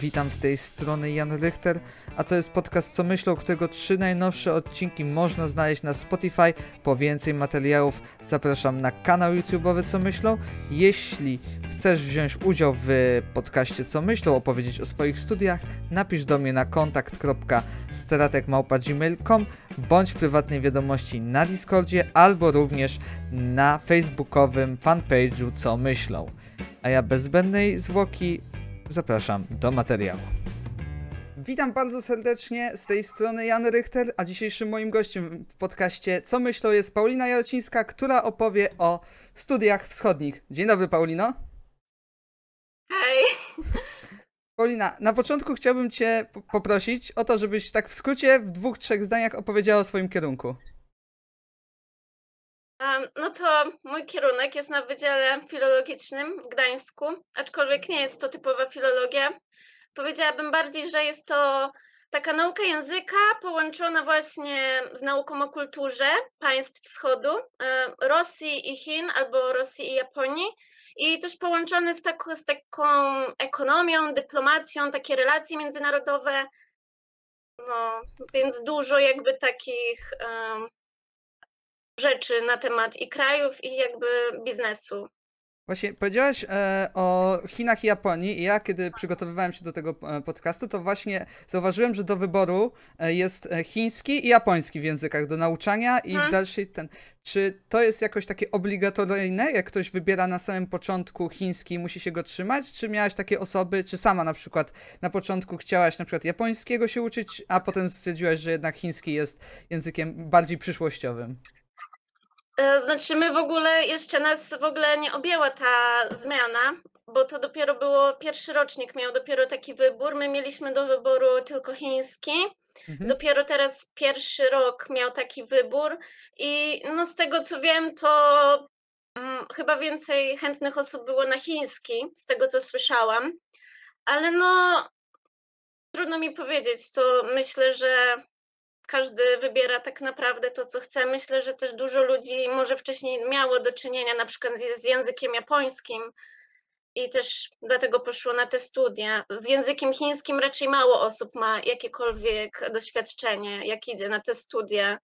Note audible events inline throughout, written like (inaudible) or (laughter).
Witam z tej strony Jan Richter, a to jest podcast Co Myślą, którego trzy najnowsze odcinki można znaleźć na Spotify. Po więcej materiałów zapraszam na kanał YouTube'owy Co Myślą. Jeśli chcesz wziąć udział w podcaście Co Myślą, opowiedzieć o swoich studiach, napisz do mnie na kontakt.stratekmałpa.gmail.com bądź prywatnej wiadomości na Discordzie albo również na facebookowym fanpage'u Co Myślą. A ja bez zbędnej zwłoki zapraszam do materiału. Witam bardzo serdecznie z tej strony Jan Richter, a dzisiejszym moim gościem w podcaście Co myślą jest Paulina Jarocińska, która opowie o studiach wschodnich. Dzień dobry Paulino. Hej. Paulina, na początku chciałbym Cię po- poprosić o to, żebyś tak w skrócie, w dwóch, trzech zdaniach opowiedziała o swoim kierunku. No to mój kierunek jest na Wydziale Filologicznym w Gdańsku, aczkolwiek nie jest to typowa filologia. Powiedziałabym bardziej, że jest to taka nauka języka połączona właśnie z nauką o kulturze państw wschodu, em, Rosji i Chin albo Rosji i Japonii. I też połączony z, tak, z taką ekonomią, dyplomacją, takie relacje międzynarodowe. No, więc dużo jakby takich em, rzeczy na temat i krajów, i jakby biznesu. Właśnie powiedziałaś e, o Chinach i Japonii i ja kiedy przygotowywałem się do tego e, podcastu, to właśnie zauważyłem, że do wyboru e, jest chiński i japoński w językach do nauczania i w Mhm. dalszej ten. Czy to jest jakoś takie obligatoryjne, jak ktoś wybiera na samym początku chiński i musi się go trzymać? Czy miałaś takie osoby, czy sama na przykład na początku chciałaś na przykład japońskiego się uczyć, a potem stwierdziłaś, że jednak chiński jest językiem bardziej przyszłościowym? E, Znaczy, my w ogóle jeszcze nas w ogóle nie objęła ta zmiana, bo to dopiero było pierwszy rocznik, miał dopiero taki wybór. My mieliśmy do wyboru tylko chiński. Mhm. Dopiero teraz pierwszy rok miał taki wybór i no z tego co wiem, to mm, chyba więcej chętnych osób było na chiński, z tego co słyszałam. Ale no trudno mi powiedzieć, to myślę, że każdy wybiera tak naprawdę to, co chce. Myślę, że też dużo ludzi może wcześniej miało do czynienia na przykład z, z językiem japońskim i też dlatego poszło na te studia. Z językiem chińskim raczej mało osób ma jakiekolwiek doświadczenie, jak idzie na te studia.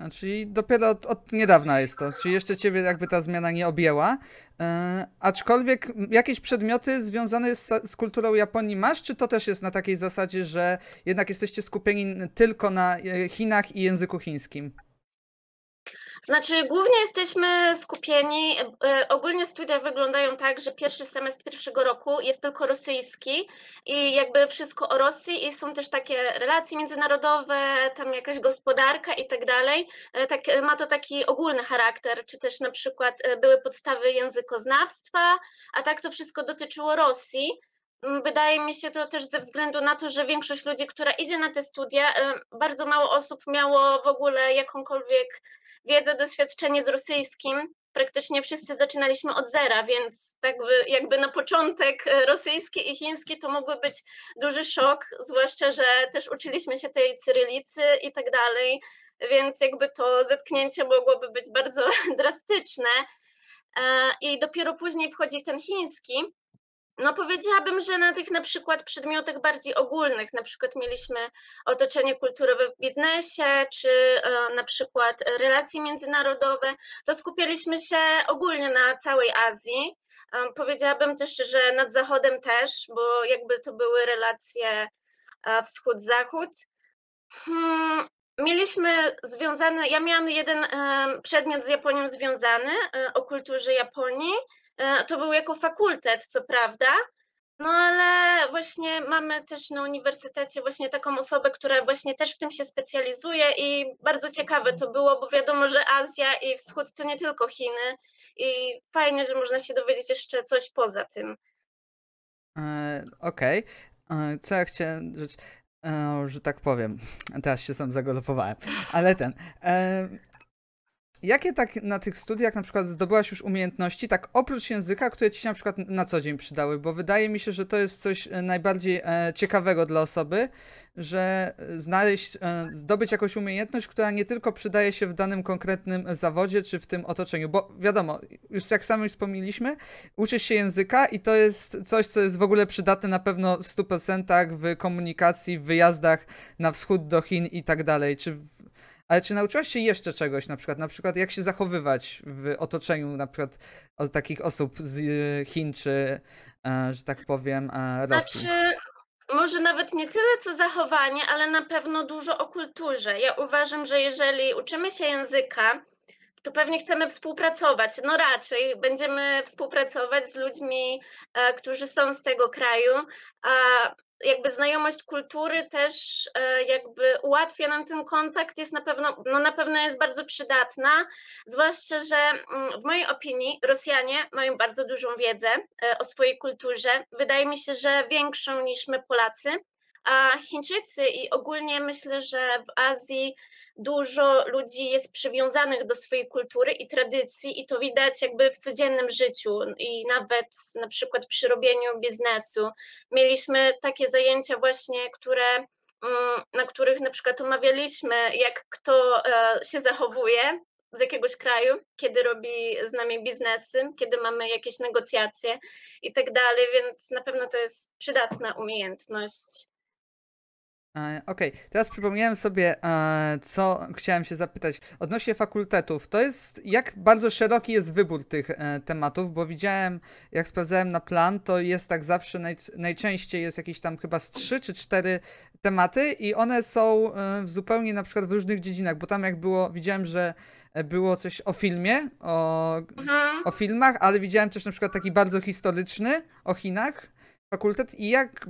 A, czyli dopiero od, od niedawna jest to, czyli jeszcze ciebie jakby ta zmiana nie objęła. E, aczkolwiek jakieś przedmioty związane z, z kulturą Japonii masz, czy to też jest na takiej zasadzie, że jednak jesteście skupieni tylko na e, Chinach i języku chińskim? Znaczy, głównie jesteśmy skupieni. e, Ogólnie studia wyglądają tak, że pierwszy semestr pierwszego roku jest tylko rosyjski i jakby wszystko o Rosji i są też takie relacje międzynarodowe, tam jakaś gospodarka i tak dalej. E, Tak, e, ma to taki ogólny charakter, czy też na przykład były podstawy językoznawstwa, a tak to wszystko dotyczyło Rosji. Mm, Wydaje mi się to też ze względu na to, że większość ludzi, która idzie na te studia, bardzo mało osób miało w ogóle jakąkolwiek wiedzę, doświadczenie z rosyjskim. Praktycznie wszyscy zaczynaliśmy od zera, więc tak by, jakby na początek e, rosyjski i chiński to mógłby być duży szok, zwłaszcza, że też uczyliśmy się tej cyrylicy i tak dalej, więc jakby to zetknięcie mogłoby być bardzo (laughs) drastyczne. E, I dopiero później wchodzi ten chiński. No powiedziałabym, że na tych na przykład przedmiotach bardziej ogólnych, na przykład mieliśmy otoczenie kulturowe w biznesie, czy e, na przykład relacje międzynarodowe, to skupialiśmy się ogólnie na całej Azji. E, Powiedziałabym też, że nad Zachodem też, bo jakby to były relacje e, wschód-zachód. Hmm, Mieliśmy związane, ja miałam jeden przedmiot z Japonią związany o kulturze Japonii. E, To był jako fakultet, co prawda, no ale właśnie mamy też na uniwersytecie właśnie taką osobę, która właśnie też w tym się specjalizuje i bardzo ciekawe to było, bo wiadomo, że Azja i Wschód to nie tylko Chiny i fajnie, że można się dowiedzieć jeszcze coś poza tym. E, Okej. E, Co ja chciałem że tak powiem. (laughs) Teraz się sam zagalopowałem. Ale ten. Jakie tak na tych studiach na przykład zdobyłaś już umiejętności, tak oprócz języka, które ci się na przykład na co dzień przydały? Bo wydaje mi się, że to jest coś e, najbardziej e, ciekawego dla osoby, że znaleźć, e, zdobyć jakąś umiejętność, która nie tylko przydaje się w danym konkretnym zawodzie czy w tym otoczeniu. Bo wiadomo, już jak sami wspomnieliśmy, uczysz się języka i to jest coś, co jest w ogóle przydatne na pewno w 100% w komunikacji, w wyjazdach na wschód do Chin i tak dalej. Czy ale czy nauczyłaś się jeszcze czegoś, na przykład, na przykład jak się zachowywać w otoczeniu na przykład takich osób z e, Chin, czy, e, że tak powiem, e, Rosji? Znaczy, może nawet nie tyle co zachowanie, ale na pewno dużo o kulturze. Ja uważam, że jeżeli uczymy się języka, to pewnie chcemy współpracować. No raczej będziemy współpracować z ludźmi, e, którzy są z tego kraju, jakby znajomość kultury też e, jakby ułatwia nam ten kontakt, jest na pewno, no na pewno jest bardzo przydatna, zwłaszcza, że mm, w mojej opinii Rosjanie mają bardzo dużą wiedzę e, o swojej kulturze. Wydaje mi się, że większą niż my Polacy. A Chińczycy i ogólnie myślę, że w Azji dużo ludzi jest przywiązanych do swojej kultury i tradycji, i to widać jakby w codziennym życiu, i nawet na przykład przy robieniu biznesu. Mieliśmy takie zajęcia właśnie, które mm, na których na przykład omawialiśmy, jak kto e, się zachowuje z jakiegoś kraju, kiedy robi z nami biznesy, kiedy mamy jakieś negocjacje i tak dalej, więc na pewno to jest przydatna umiejętność. E, Okej, teraz przypomniałem sobie, e, co chciałem się zapytać. Odnośnie fakultetów, to jest, jak bardzo szeroki jest wybór tych e, tematów, bo widziałem, jak sprawdzałem na plan, to jest tak zawsze, naj, najczęściej jest jakieś tam chyba z trzy czy cztery tematy i one są w zupełnie na przykład w różnych dziedzinach, bo tam jak było, widziałem, że było coś o filmie, o, Mhm. o filmach, ale widziałem też na przykład taki bardzo historyczny o Chinach fakultet i jak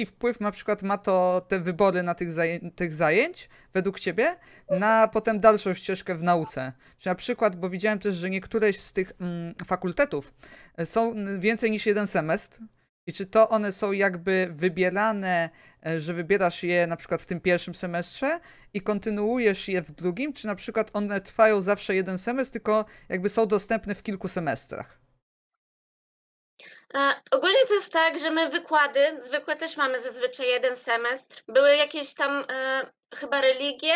jaki wpływ na przykład ma to te wybory na tych, zaję- tych zajęć według ciebie na potem dalszą ścieżkę w nauce? Czy na przykład, bo widziałem też, że niektóre z tych mm, fakultetów e, są więcej niż jeden semestr i czy to one są jakby wybierane, e, że wybierasz je na przykład w tym pierwszym semestrze i kontynuujesz je w drugim, czy na przykład one trwają zawsze jeden semestr, tylko jakby są dostępne w kilku semestrach? Ogólnie to jest tak, że my wykłady, zwykłe też mamy zazwyczaj jeden semestr. Były jakieś tam e, chyba religie,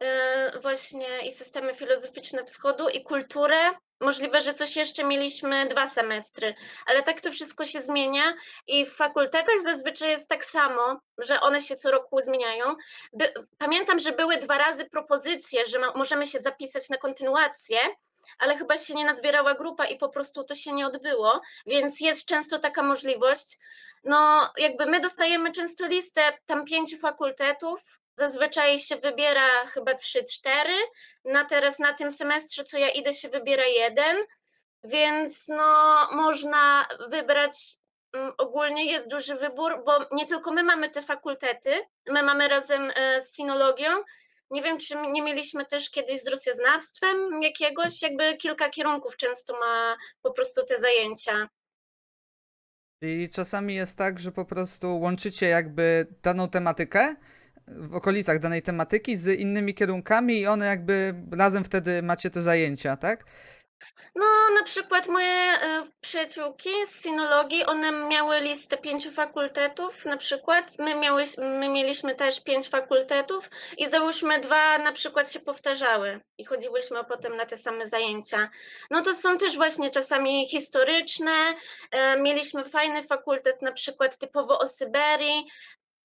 e, właśnie i systemy filozoficzne wschodu i kulturę. Możliwe, że coś jeszcze mieliśmy dwa semestry, ale tak to wszystko się zmienia i w fakultetach zazwyczaj jest tak samo, że one się co roku zmieniają. By, pamiętam, że były dwa razy propozycje, że ma, możemy się zapisać na kontynuację, ale chyba się nie nazbierała grupa i po prostu to się nie odbyło więc jest często taka możliwość. No, jakby my dostajemy często listę tam pięciu fakultetów. Zazwyczaj się wybiera chyba trzy, cztery. Na teraz na tym semestrze, co ja idę, się wybiera jeden, więc no można wybrać. mm, Ogólnie jest duży wybór, bo nie tylko my mamy te fakultety, my mamy razem e, z sinologią. Nie wiem, czy nie mieliśmy też kiedyś z rosjoznawstwem jakiegoś, jakby kilka kierunków często ma po prostu te zajęcia. I czasami jest tak, że po prostu łączycie jakby daną tematykę w okolicach danej tematyki z innymi kierunkami i one jakby razem wtedy macie te zajęcia, tak? No, na przykład moje e, przyjaciółki z sinologii, one miały listę pięciu fakultetów, na przykład. My, miałeś, my mieliśmy też pięć fakultetów i załóżmy dwa na przykład się powtarzały i chodziłyśmy potem na te same zajęcia. No to są też właśnie czasami historyczne. E, Mieliśmy fajny fakultet, na przykład typowo o Syberii.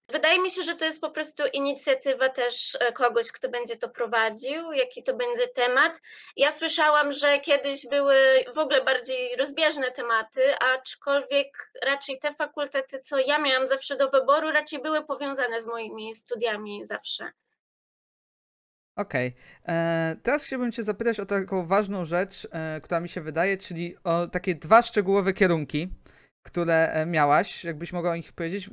Wydaje mi się, że to jest po prostu inicjatywa też e, kogoś, kto będzie to prowadził, jaki to będzie temat. Ja słyszałam, że kiedyś były w ogóle bardziej rozbieżne tematy, aczkolwiek raczej te fakultety, co ja miałam zawsze do wyboru, raczej były powiązane z moimi studiami zawsze. Okej. E, Teraz chciałbym Cię zapytać o taką ważną rzecz, e, która mi się wydaje, czyli o takie dwa szczegółowe kierunki, które e, miałaś, jakbyś mogła o nich powiedzieć.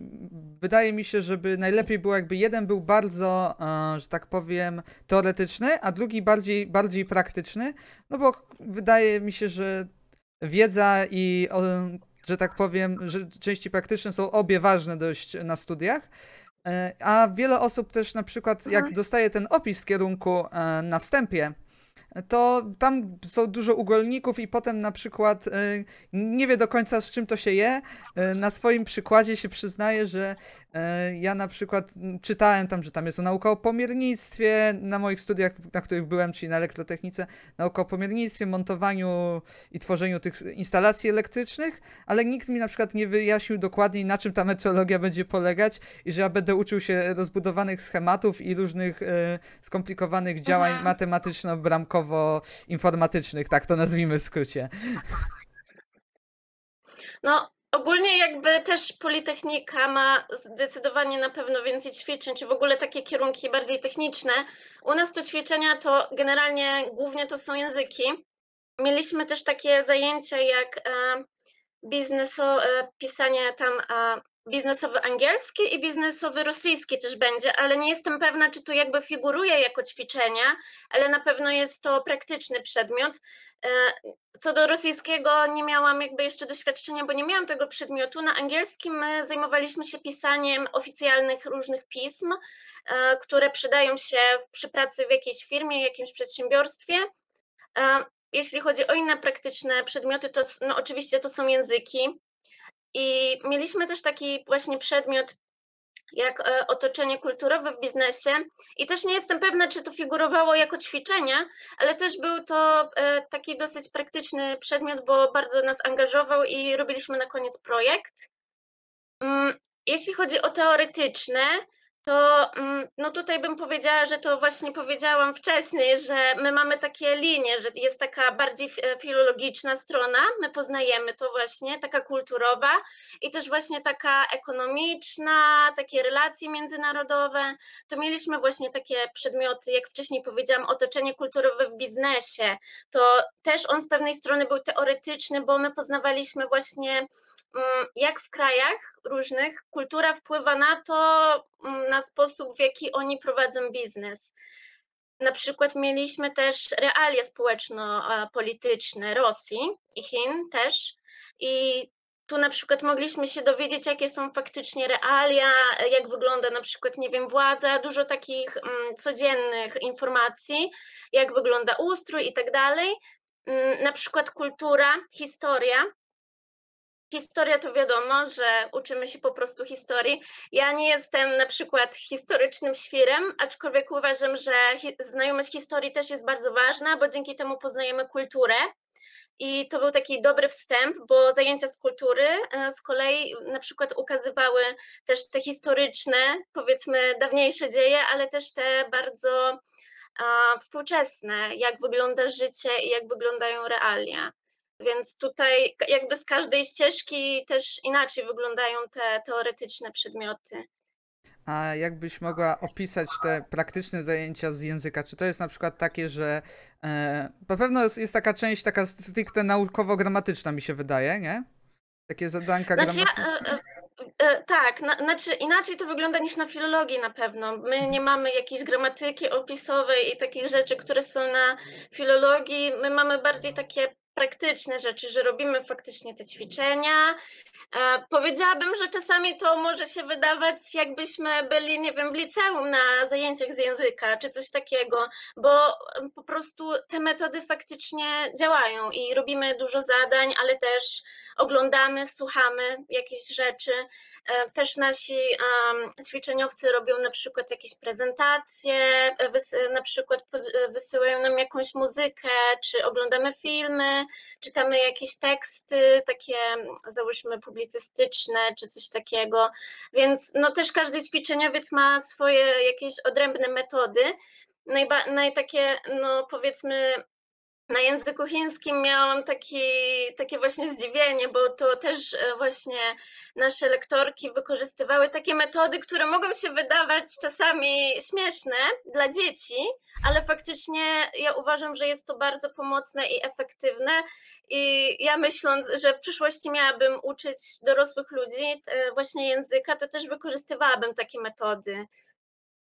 Wydaje mi się, żeby najlepiej było, jakby jeden był bardzo, e, że tak powiem, teoretyczny, a drugi bardziej, bardziej praktyczny, no bo wydaje mi się, że wiedza i, że tak powiem, że części praktyczne są obie ważne dość na studiach. E, A wiele osób też na przykład, jak Mhm. dostaje ten opis kierunku e, na wstępie, to tam są dużo ugolników i potem na przykład y, nie wie do końca z czym to się je. Y, Na swoim przykładzie się przyznaję, że ja na przykład mm, czytałem tam, że tam jest nauka o pomiernictwie na moich studiach, na których byłem, czyli na elektrotechnice, nauka o pomiernictwie, montowaniu i tworzeniu tych instalacji elektrycznych, ale nikt mi na przykład nie wyjaśnił dokładniej, na czym ta metrologia będzie polegać i że ja będę uczył się rozbudowanych schematów i różnych e, skomplikowanych działań matematyczno-bramkowo-informatycznych, tak to nazwijmy w skrócie. No, ogólnie jakby też Politechnika ma zdecydowanie na pewno więcej ćwiczeń, czy w ogóle takie kierunki bardziej techniczne. U nas to ćwiczenia to generalnie głównie to są języki. Mieliśmy też takie zajęcia jak e, bizneso, e, pisanie tam e, biznesowy angielski i biznesowy rosyjski też będzie, ale nie jestem pewna, czy to jakby figuruje jako ćwiczenia, ale na pewno jest to praktyczny przedmiot. E, Co do rosyjskiego nie miałam jakby jeszcze doświadczenia, bo nie miałam tego przedmiotu. Na angielskim my zajmowaliśmy się pisaniem oficjalnych różnych pism, e, które przydają się przy pracy w jakiejś firmie, jakimś przedsiębiorstwie. E, Jeśli chodzi o inne praktyczne przedmioty, to no, oczywiście to są języki. I mieliśmy też taki właśnie przedmiot jak e, otoczenie kulturowe w biznesie. I też nie jestem pewna, czy to figurowało jako ćwiczenia, ale też był to e, taki dosyć praktyczny przedmiot, bo bardzo nas angażował i robiliśmy na koniec projekt. Mm, Jeśli chodzi o teoretyczne, to mm, no tutaj bym powiedziała, że to właśnie powiedziałam wcześniej, że my mamy takie linie, że jest taka bardziej e, filologiczna strona, my poznajemy to właśnie, taka kulturowa i też właśnie taka ekonomiczna, takie relacje międzynarodowe. To mieliśmy właśnie takie przedmioty, jak wcześniej powiedziałam, otoczenie kulturowe w biznesie. To też on z pewnej strony był teoretyczny, bo my poznawaliśmy właśnie jak w krajach różnych kultura wpływa na to, mm, na sposób, w jaki oni prowadzą biznes. Na przykład mieliśmy też realia społeczno-polityczne Rosji i Chin też. I tu na przykład mogliśmy się dowiedzieć, jakie są faktycznie realia, jak wygląda na przykład, nie wiem, władza, dużo takich mm, codziennych informacji, jak wygląda ustrój i tak dalej. Mm, Na przykład kultura, historia, Historia to wiadomo, że uczymy się po prostu historii. Ja nie jestem na przykład historycznym świrem, aczkolwiek uważam, że znajomość historii też jest bardzo ważna, bo dzięki temu poznajemy kulturę. I to był taki dobry wstęp, bo zajęcia z kultury e, z kolei na przykład ukazywały też te historyczne, powiedzmy dawniejsze dzieje, ale też te bardzo a, współczesne, jak wygląda życie i jak wyglądają realia. Więc tutaj jakby z każdej ścieżki też inaczej wyglądają te teoretyczne przedmioty. A jakbyś mogła opisać te praktyczne zajęcia z języka? Czy to jest na przykład takie, że e, na pewno jest, jest taka część taka stricte naukowo-gramatyczna mi się wydaje, nie? Takie zadanka Znaczy ja, gramatyczne. e, e, e, tak, na, znaczy inaczej to wygląda niż na filologii na pewno. My nie mamy jakiejś gramatyki opisowej i takich rzeczy, które są na filologii. My mamy bardziej takie praktyczne rzeczy, że robimy faktycznie te ćwiczenia. E, powiedziałabym, że czasami to może się wydawać, jakbyśmy byli, nie wiem, w liceum na zajęciach z języka czy coś takiego, bo po prostu te metody faktycznie działają i robimy dużo zadań, ale też oglądamy, słuchamy jakieś rzeczy. E, Też nasi ćwiczeniowcy robią na przykład jakieś prezentacje, e, na przykład e, wysyłają nam jakąś muzykę, czy oglądamy filmy, czytamy jakieś teksty, takie załóżmy publicystyczne, czy coś takiego. Więc no też każdy ćwiczeniowiec ma swoje jakieś odrębne metody. Najba, naj takie, no powiedzmy, na języku chińskim miałam taki, takie właśnie zdziwienie, bo to też e, właśnie nasze lektorki wykorzystywały takie metody, które mogą się wydawać czasami śmieszne dla dzieci, ale faktycznie ja uważam, że jest to bardzo pomocne i efektywne. I ja myśląc, że w przyszłości miałabym uczyć dorosłych ludzi e, właśnie języka, to też wykorzystywałabym takie metody.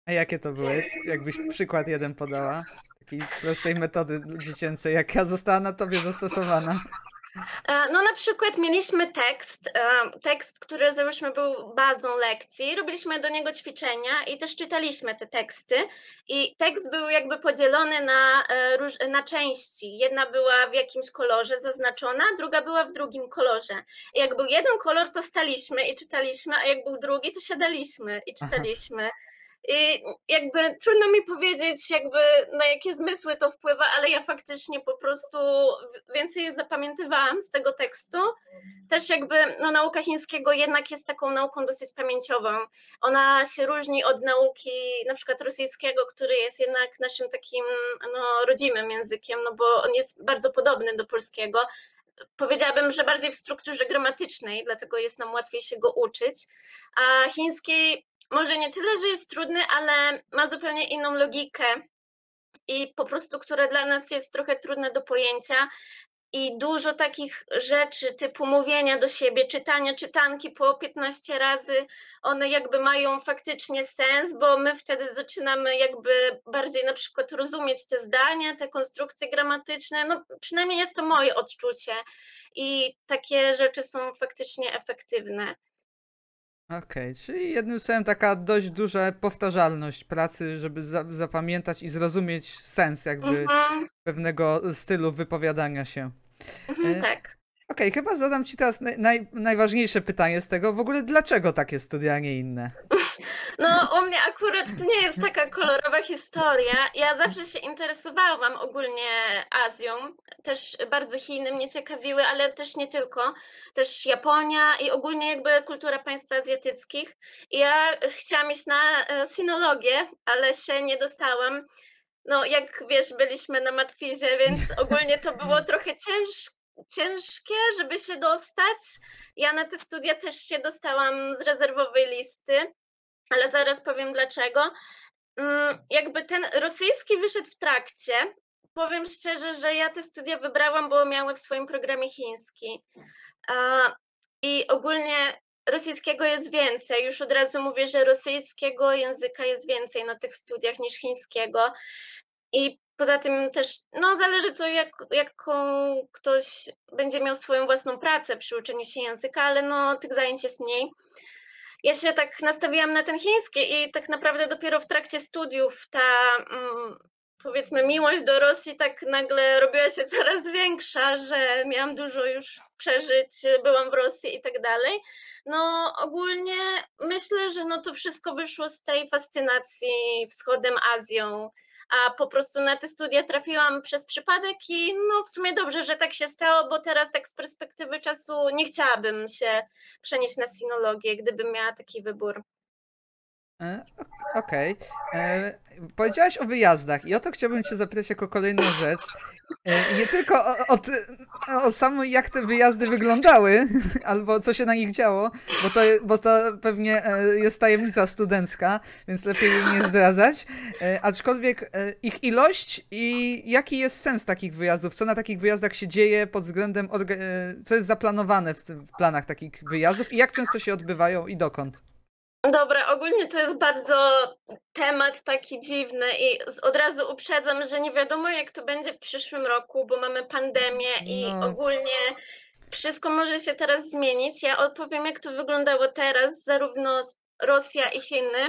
A jakie to były? Jakbyś przykład jeden podała? Takiej prostej metody dziecięcej, jaka została na tobie zastosowana. E, no na przykład mieliśmy tekst, e, tekst, który załóżmy był bazą lekcji, robiliśmy do niego ćwiczenia i też czytaliśmy te teksty i tekst był jakby podzielony na, e, na części. Jedna była w jakimś kolorze zaznaczona, druga była w drugim kolorze. I jak był jeden kolor, to staliśmy i czytaliśmy, a jak był drugi, to siadaliśmy i czytaliśmy. I jakby trudno mi powiedzieć, jakby na jakie zmysły to wpływa, ale ja faktycznie po prostu więcej zapamiętywałam z tego tekstu. Też jakby no, nauka chińskiego jednak jest taką nauką dosyć pamięciową. Ona się różni od nauki na przykład rosyjskiego, który jest jednak naszym takim no, rodzimym językiem, no bo on jest bardzo podobny do polskiego. Powiedziałabym, że bardziej w strukturze gramatycznej, dlatego jest nam łatwiej się go uczyć. A chiński może nie tyle, że jest trudny, ale ma zupełnie inną logikę i po prostu, które dla nas jest trochę trudne do pojęcia. I dużo takich rzeczy, typu mówienia do siebie, czytania czytanki po 15 razy, one jakby mają faktycznie sens, bo my wtedy zaczynamy jakby bardziej na przykład rozumieć te zdania, te konstrukcje gramatyczne. No, przynajmniej jest to moje odczucie. I takie rzeczy są faktycznie efektywne. Okej, czyli jednym słowem taka dość duża powtarzalność pracy, żeby za zapamiętać i zrozumieć sens jakby Mhm, pewnego stylu wypowiadania się. mhm, E, tak. Okej, chyba zadam ci teraz naj, najważniejsze pytanie z tego. W ogóle dlaczego takie studia, a nie inne? No, u mnie akurat to nie jest taka kolorowa historia. Ja zawsze się interesowałam ogólnie Azją. Też bardzo Chiny mnie ciekawiły, ale też nie tylko. Też Japonia i ogólnie jakby kultura państw azjatyckich. I ja chciałam iść na e, sinologię, ale się nie dostałam. No, jak wiesz, byliśmy na matwizie, więc (laughs) ogólnie to było trochę cięż, ciężkie, żeby się dostać. Ja na te studia też się dostałam z rezerwowej listy ale zaraz powiem dlaczego. Mm, jakby ten rosyjski wyszedł w trakcie. Powiem szczerze, że ja te studia wybrałam, bo miały w swoim programie chiński. I ogólnie rosyjskiego jest więcej. Już od razu mówię, że rosyjskiego języka jest więcej na tych studiach niż chińskiego. I poza tym też, no zależy to, jak, jaką ktoś będzie miał swoją własną pracę przy uczeniu się języka, ale no tych zajęć jest mniej ja się tak nastawiłam na ten chiński i tak naprawdę dopiero w trakcie studiów ta mm, powiedzmy miłość do Rosji tak nagle robiła się (laughs) coraz większa, że miałam dużo już przeżyć, byłam w Rosji i tak dalej. No ogólnie myślę, że no to wszystko wyszło z tej fascynacji wschodem Azją, a po prostu na te studia trafiłam przez przypadek i no w sumie dobrze, że tak się stało, bo teraz tak z perspektywy czasu nie chciałabym się przenieść na sinologię, gdybym miała taki wybór. E, ok- Okej. E, Powiedziałaś o wyjazdach i o to chciałbym cię zapytać jako kolejną rzecz. E, Nie tylko o, o, o samo jak te wyjazdy wyglądały, (laughs) albo co się na nich działo, bo to, bo to pewnie jest tajemnica studencka, więc lepiej jej nie zdradzać. Aczkolwiek ich ilość i jaki jest sens takich wyjazdów, co na takich wyjazdach się dzieje pod względem, co jest zaplanowane w, w planach takich wyjazdów i jak często się odbywają i dokąd. Dobra, ogólnie to jest bardzo temat taki dziwny i z- od razu uprzedzam, że nie wiadomo jak to będzie w przyszłym roku, bo mamy pandemię i No. ogólnie wszystko może się teraz zmienić. Ja opowiem jak to wyglądało teraz, zarówno z- Rosja i Chiny.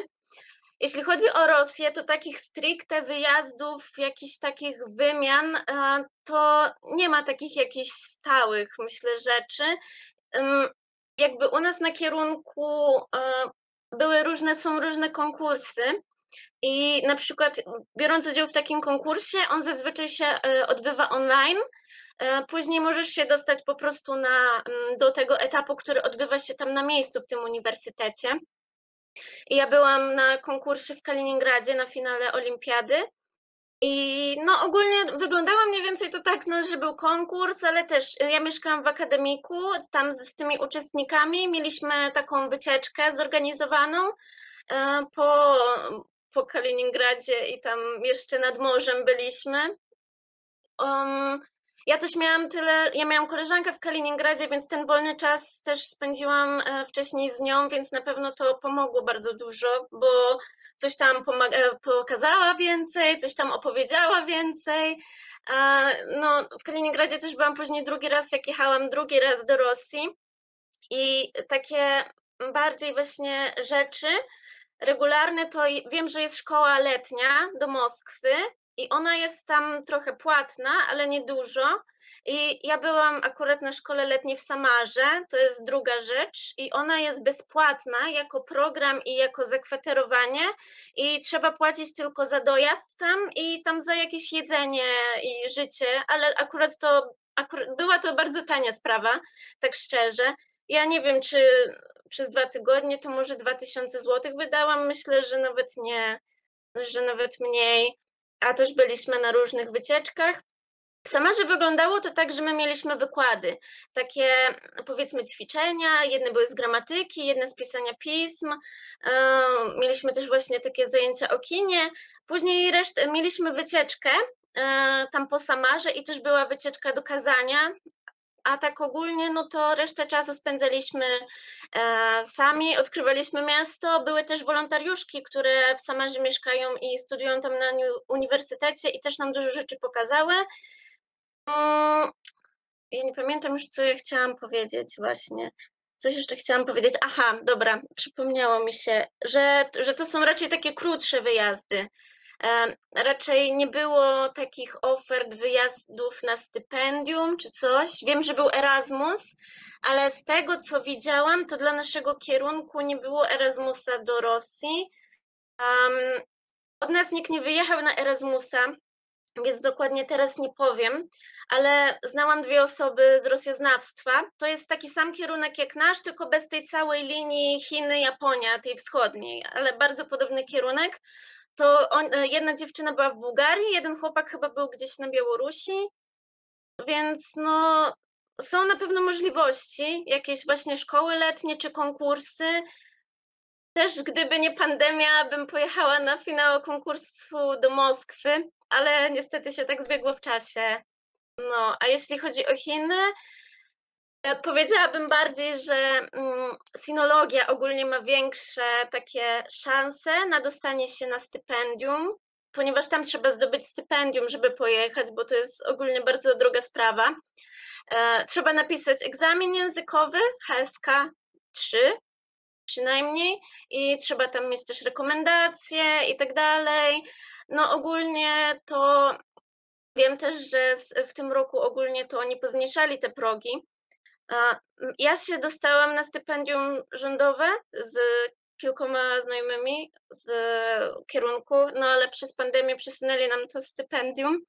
Jeśli chodzi o Rosję, to takich stricte wyjazdów, jakichś takich wymian, e, to nie ma takich jakichś stałych, myślę, rzeczy. Ym, Jakby u nas na kierunku e, były różne, są różne konkursy i na przykład biorąc udział w takim konkursie, on zazwyczaj się e, odbywa online. E, Później możesz się dostać po prostu na, mm, do tego etapu, który odbywa się tam na miejscu w tym uniwersytecie. I ja byłam na konkursie w Kaliningradzie na finale olimpiady. I no ogólnie wyglądało mniej więcej to tak, no, że był konkurs, ale też y, ja mieszkałam w akademiku, tam z, z tymi uczestnikami mieliśmy taką wycieczkę zorganizowaną e, po, po Kaliningradzie i tam jeszcze nad morzem byliśmy. Um, ja też miałam tyle, ja miałam koleżankę w Kaliningradzie, więc ten wolny czas też spędziłam e, wcześniej z nią, więc na pewno to pomogło bardzo dużo, bo coś tam pomaga- pokazała więcej, coś tam opowiedziała więcej. E, No, w Kaliningradzie też byłam później drugi raz, jak jechałam drugi raz do Rosji i takie bardziej właśnie rzeczy regularne, to wiem, że jest szkoła letnia do Moskwy i ona jest tam trochę płatna, ale nie dużo. I ja byłam akurat na szkole letniej w Samarze, to jest druga rzecz, i ona jest bezpłatna jako program i jako zakwaterowanie, i trzeba płacić tylko za dojazd tam i tam za jakieś jedzenie i życie, ale akurat to akurat, była to bardzo tania sprawa, tak szczerze. Ja nie wiem, czy przez dwa tygodnie to może 2000 zł wydałam. Myślę, że nawet nie, że nawet mniej. A też byliśmy na różnych wycieczkach. W Samarze wyglądało to tak, że my mieliśmy wykłady, takie powiedzmy ćwiczenia, jedne były z gramatyki, jedne z pisania pism, e, mieliśmy też właśnie takie zajęcia o kinie, później resztę, mieliśmy wycieczkę e, tam po Samarze i też była wycieczka do Kazania, a tak ogólnie, no to resztę czasu spędzaliśmy e, sami, odkrywaliśmy miasto. Były też wolontariuszki, które w Samarze mieszkają i studiują tam na uni- uniwersytecie i też nam dużo rzeczy pokazały. Mm, Ja nie pamiętam już, co ja chciałam powiedzieć właśnie. Coś jeszcze chciałam powiedzieć. Aha, dobra, przypomniało mi się, że, że to są raczej takie krótsze wyjazdy. Raczej nie było takich ofert wyjazdów na stypendium czy coś. Wiem, że był Erasmus, ale z tego co widziałam, to dla naszego kierunku nie było Erasmusa do Rosji. Em, Od nas nikt nie wyjechał na Erasmusa, więc dokładnie teraz nie powiem, ale znałam dwie osoby z rosjoznawstwa. To jest taki sam kierunek jak nasz, tylko bez tej całej linii Chiny-Japonia, tej wschodniej, ale bardzo podobny kierunek. To on, e, jedna dziewczyna była w Bułgarii, jeden chłopak chyba był gdzieś na Białorusi, więc no są na pewno możliwości, jakieś właśnie szkoły letnie czy konkursy. Też gdyby nie pandemia, bym pojechała na finał konkursu do Moskwy, ale niestety się tak zbiegło w czasie. No, a jeśli chodzi o Chiny, powiedziałabym bardziej, że mm, sinologia ogólnie ma większe takie szanse na dostanie się na stypendium, ponieważ tam trzeba zdobyć stypendium, żeby pojechać, bo to jest ogólnie bardzo droga sprawa. E, Trzeba napisać egzamin językowy HSK 3 przynajmniej i trzeba tam mieć też rekomendacje i tak dalej. No ogólnie to wiem też, że w tym roku ogólnie to oni pozmniejszali te progi. Ja się dostałam na stypendium rządowe z kilkoma znajomymi z kierunku, no ale przez pandemię przesunęli nam to stypendium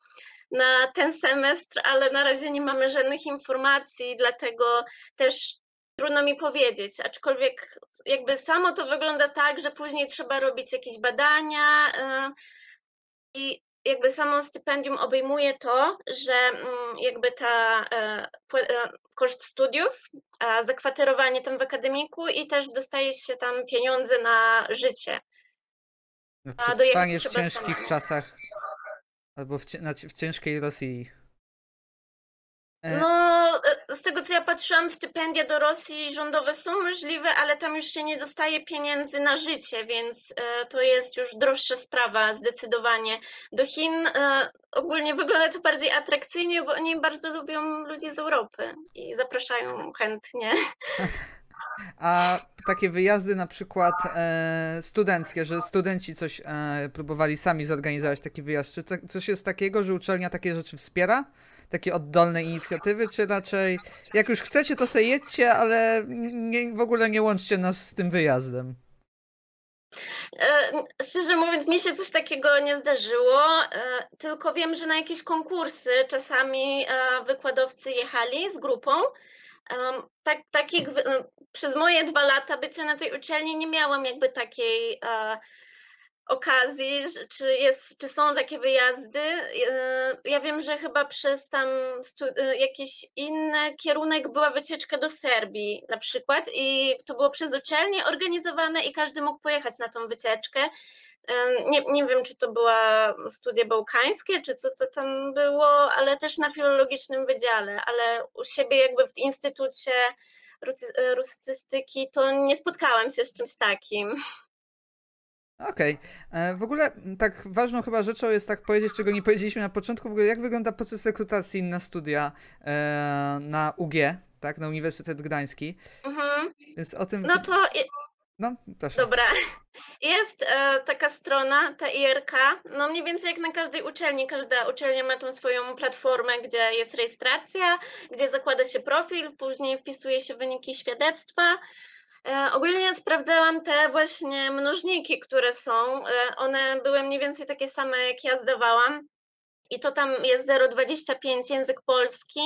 na ten semestr, ale na razie nie mamy żadnych informacji, dlatego też trudno mi powiedzieć, aczkolwiek jakby samo to wygląda tak, że później trzeba robić jakieś badania y, i jakby samo stypendium obejmuje to, że mm, jakby ta e, e, koszt studiów, zakwaterowanie tam w akademiku i też dostaje się tam pieniądze na życie. A dojechać Przetrwanie w ciężkich samemu. czasach albo w, w ciężkiej Rosji. E, No, z tego co ja patrzyłam, stypendia do Rosji rządowe są możliwe, ale tam już się nie dostaje pieniędzy na życie, więc e, to jest już droższa sprawa zdecydowanie. Do Chin e, ogólnie wygląda to bardziej atrakcyjnie, bo oni bardzo lubią ludzi z Europy i zapraszają chętnie. (laughs) A takie wyjazdy na przykład e, studenckie, że studenci coś e, próbowali sami zorganizować taki wyjazd. Czy to, coś jest takiego, że uczelnia takie rzeczy wspiera? Takie oddolne inicjatywy, czy raczej jak już chcecie, to se jedźcie, ale nie, w ogóle nie łączcie nas z tym wyjazdem. E, Szczerze mówiąc, mi się coś takiego nie zdarzyło, e, tylko wiem, że na jakieś konkursy czasami e, wykładowcy jechali z grupą. Tak, takich, przez moje dwa lata bycia na tej uczelni nie miałam jakby takiej okazji, czy, jest, czy są takie wyjazdy. E, Ja wiem, że chyba przez tam e, jakiś inny kierunek była wycieczka do Serbii na przykład i to było przez uczelnię organizowane i każdy mógł pojechać na tą wycieczkę. Nie, nie wiem, czy to była studia bałkańskie, czy co to tam było, ale też na filologicznym wydziale, ale u siebie jakby w instytucie rusystyki to nie spotkałam się z czymś takim. (laughs) Okej. E, W ogóle tak ważną chyba rzeczą jest tak powiedzieć, czego nie powiedzieliśmy na początku, w ogóle jak wygląda proces rekrutacji na studia e, na UG, tak, na Uniwersytet Gdański. Mhm. Więc o tym... No to No, proszę. dobra. (laughs) Jest e, taka strona, ta IRK, no mniej więcej jak na każdej uczelni. Każda uczelnia ma tą swoją platformę, gdzie jest rejestracja, gdzie zakłada się profil, później wpisuje się wyniki świadectwa. E, ogólnie sprawdzałam te właśnie mnożniki, które są. E, one były mniej więcej takie same, jak ja zdawałam. I to tam jest 0,25 język polski,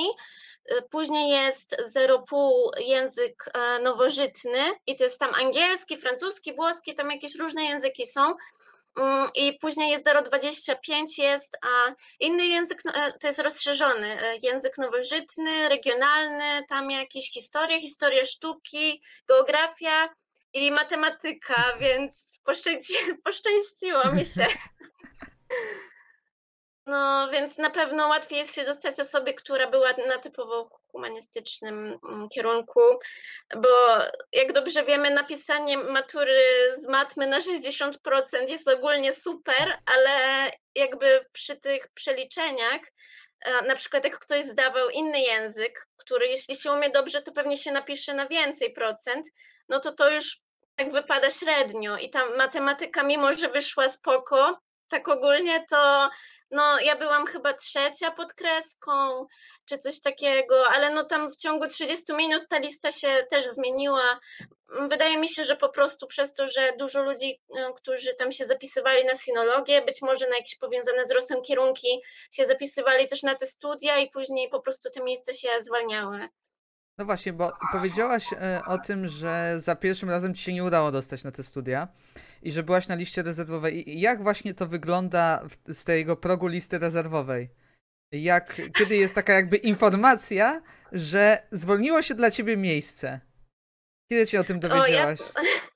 y, później jest 0,5 język e, nowożytny i to jest tam angielski, francuski, włoski, tam jakieś różne języki są. Mm, I później jest 0,25 jest a inny język, no, e, to jest rozszerzony e, język nowożytny, regionalny, tam jakieś historie, historia sztuki, geografia i matematyka, (laughs) więc poszczęści, (laughs) poszczęściło mi się. (laughs) No, więc na pewno łatwiej jest się dostać osobie, która była na typowo humanistycznym mm, kierunku, bo jak dobrze wiemy, napisanie matury z matmy na 60% jest ogólnie super, ale jakby przy tych przeliczeniach, na przykład jak ktoś zdawał inny język, który jeśli się umie dobrze, to pewnie się napisze na więcej procent, no to to już tak wypada średnio i ta matematyka, mimo że wyszła spoko, tak ogólnie to no, ja byłam chyba trzecia pod kreską, czy coś takiego, ale no tam w ciągu 30 minut ta lista się też zmieniła. Wydaje mi się, że po prostu przez to, że dużo ludzi, y, którzy tam się zapisywali na sinologię, być może na jakieś powiązane z Rosją kierunki, się zapisywali też na te studia i później po prostu te miejsca się zwalniały. No właśnie, bo powiedziałaś e, o tym, że za pierwszym razem ci się nie udało dostać na te studia i że byłaś na liście rezerwowej. I jak właśnie to wygląda w, z tego progu listy rezerwowej? Jak, kiedy jest taka jakby informacja, że zwolniło się dla ciebie miejsce? Kiedy się o tym O, ja, dowiedziałaś? (laughs)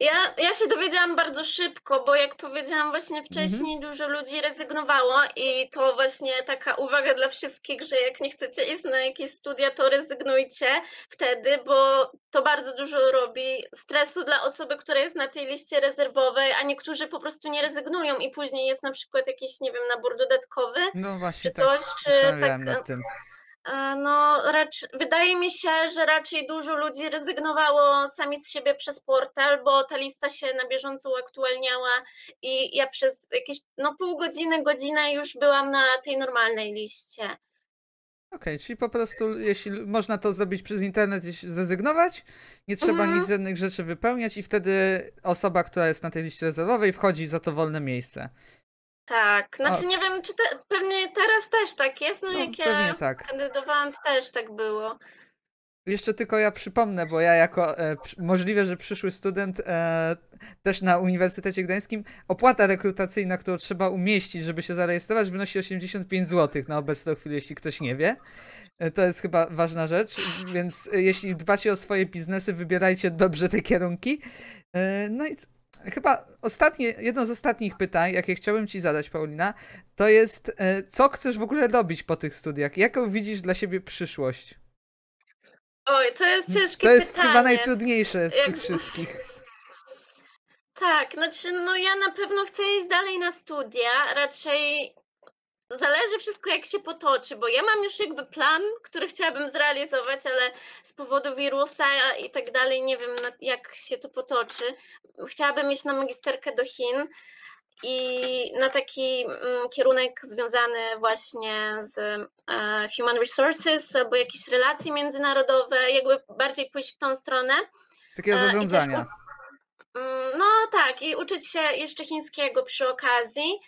ja, ja się dowiedziałam bardzo szybko, bo jak powiedziałam właśnie wcześniej, dużo ludzi rezygnowało i to właśnie taka uwaga dla wszystkich, że jak nie chcecie iść na jakieś studia, to rezygnujcie wtedy, bo to bardzo dużo robi stresu dla osoby, która jest na tej liście rezerwowej, a niektórzy po prostu nie rezygnują i później jest na przykład jakiś, nie wiem, nabór dodatkowy No właśnie, czy tak coś, czy zastanawiałem tak nad tym. E, No, raczej, wydaje mi się, że raczej dużo ludzi rezygnowało sami z siebie przez portal, bo ta lista się na bieżąco uaktualniała i ja przez jakieś no, pół godziny, godzinę już byłam na tej normalnej liście. Okej, czyli po prostu jeśli można to zrobić przez internet, zrezygnować, nie trzeba Mhm. nic żadnych rzeczy wypełniać i wtedy osoba, która jest na tej liście rezerwowej wchodzi za to wolne miejsce. Tak, znaczy O. nie wiem, czy te, pewnie teraz też tak jest, no, No, jak ja tak. kandydowałam, to też tak było. Jeszcze tylko ja przypomnę, bo ja jako e, możliwe, że przyszły student e, też na Uniwersytecie Gdańskim, opłata rekrutacyjna, którą trzeba umieścić, żeby się zarejestrować, wynosi 85 zł na obecną chwilę, jeśli ktoś nie wie. E, To jest chyba ważna rzecz, więc e, jeśli dbacie o swoje biznesy, wybierajcie dobrze te kierunki. E, No i chyba ostatnie, jedno z ostatnich pytań, jakie chciałbym ci zadać, Paulina, to jest, e, co chcesz w ogóle robić po tych studiach? Jaką widzisz dla siebie przyszłość? Oj, to jest ciężkie To jest pytanie. chyba najtrudniejsze z Jak- tych wszystkich. Tak, znaczy, no ja na pewno chcę iść dalej na studia, raczej zależy wszystko jak się potoczy, bo ja mam już jakby plan, który chciałabym zrealizować, ale z powodu wirusa i tak dalej nie wiem jak się to potoczy. Chciałabym iść na magisterkę do Chin i na taki mm, kierunek związany właśnie z e, human resources albo jakieś relacje międzynarodowe, jakby bardziej pójść w tą stronę. Takiego E, i też zarządzania. Mm, No tak, i uczyć się jeszcze chińskiego przy okazji.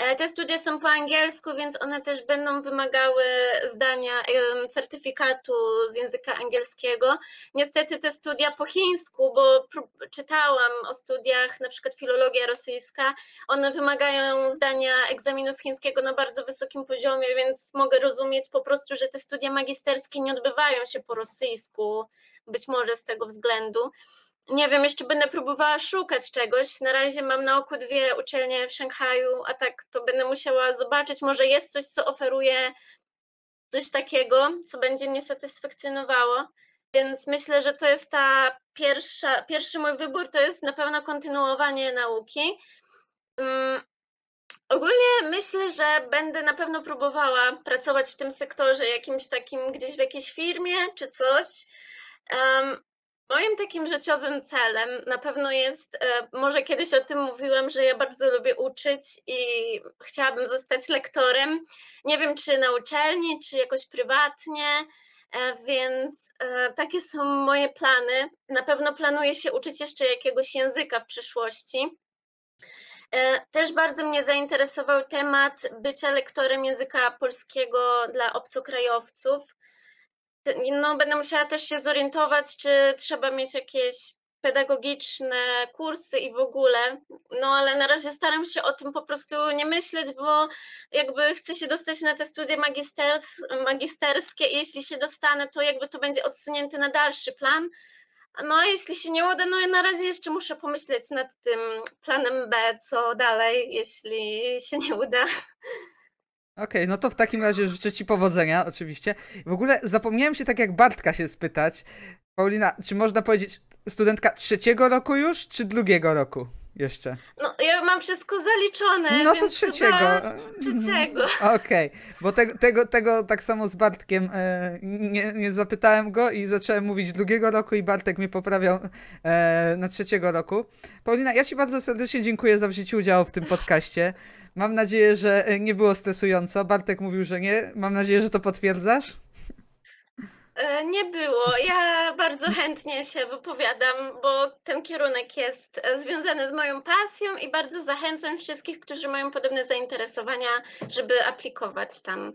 E, Te studia są po angielsku, więc one też będą wymagały zdania em, certyfikatu z języka angielskiego. Niestety te studia po chińsku, bo czytałam o studiach, na przykład filologia rosyjska, one wymagają zdania egzaminu z chińskiego na bardzo wysokim poziomie, więc mogę rozumieć po prostu, że te studia magisterskie nie odbywają się po rosyjsku, być może z tego względu. Nie wiem, jeszcze będę próbowała szukać czegoś. Na razie mam na oku dwie uczelnie w Szanghaju, a tak to będę musiała zobaczyć. Może jest coś, co oferuje coś takiego, co będzie mnie satysfakcjonowało. Więc myślę, że to jest ta pierwsza pierwszy mój wybór to jest na pewno kontynuowanie nauki. Ym, ogólnie myślę, że będę na pewno próbowała pracować w tym sektorze jakimś takim gdzieś w jakiejś firmie czy coś. Em, moim takim życiowym celem na pewno jest, e, może kiedyś o tym mówiłam, że ja bardzo lubię uczyć i chciałabym zostać lektorem. Nie wiem, czy na uczelni, czy jakoś prywatnie. E, więc e, takie są moje plany. Na pewno planuję się uczyć jeszcze jakiegoś języka w przyszłości. Też bardzo mnie zainteresował temat bycia lektorem języka polskiego dla obcokrajowców. No, będę musiała też się zorientować, czy trzeba mieć jakieś pedagogiczne kursy i w ogóle. No, ale na razie staram się o tym po prostu nie myśleć, bo jakby chcę się dostać na te studia magisters magisterskie i jeśli się dostanę, to jakby to będzie odsunięte na dalszy plan. No, a jeśli się nie uda, no ja na razie jeszcze muszę pomyśleć nad tym planem B, co dalej, jeśli się nie uda. Okej, no to w takim razie życzę ci powodzenia, oczywiście. W ogóle zapomniałem się tak jak Bartka się spytać. Paulina, czy można powiedzieć studentka trzeciego roku już, czy drugiego roku jeszcze? No, ja mam wszystko zaliczone, No to więc trzeciego. chyba trzeciego. (laughs) Okej, bo tego, tego, tego tak samo z Bartkiem e, nie, nie zapytałem go i zacząłem mówić drugiego roku i Bartek mnie poprawiał e, na trzeciego roku. Paulina, ja ci bardzo serdecznie dziękuję za wzięcie udziału w tym podcaście. Mam nadzieję, że e, nie było stresująco. Bartek mówił, że nie. Mam nadzieję, że to potwierdzasz. E, Nie było. Ja bardzo chętnie się wypowiadam, bo ten kierunek jest e, związany z moją pasją i bardzo zachęcam wszystkich, którzy mają podobne zainteresowania, żeby aplikować tam.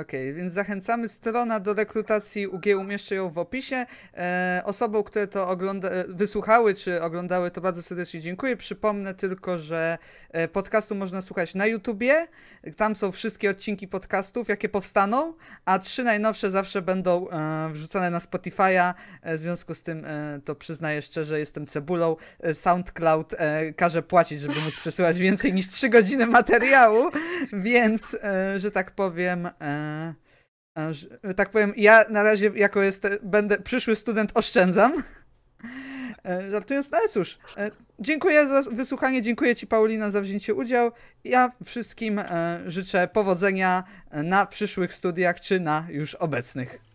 Okej, więc zachęcamy. Strona do rekrutacji UG umieszczę ją w opisie. E, osobom, które to ogląda, e, wysłuchały czy oglądały, to bardzo serdecznie dziękuję. Przypomnę tylko, że e, podcastu można słuchać na YouTubie. Tam są wszystkie odcinki podcastów, jakie powstaną, a trzy najnowsze zawsze będą e, wrzucane na Spotify'a. E, w związku z tym e, to przyznaję szczerze, jestem cebulą. E, SoundCloud e, każe płacić, żeby móc przesyłać więcej niż 3 godziny materiału, więc, e, że tak powiem, e, tak powiem, ja na razie jako jest, będę przyszły student oszczędzam. E, Żartując, no ale cóż, e, dziękuję za wysłuchanie, dziękuję Ci Paulina za wzięcie udziału. Ja wszystkim e, życzę powodzenia e, na przyszłych studiach czy na już obecnych.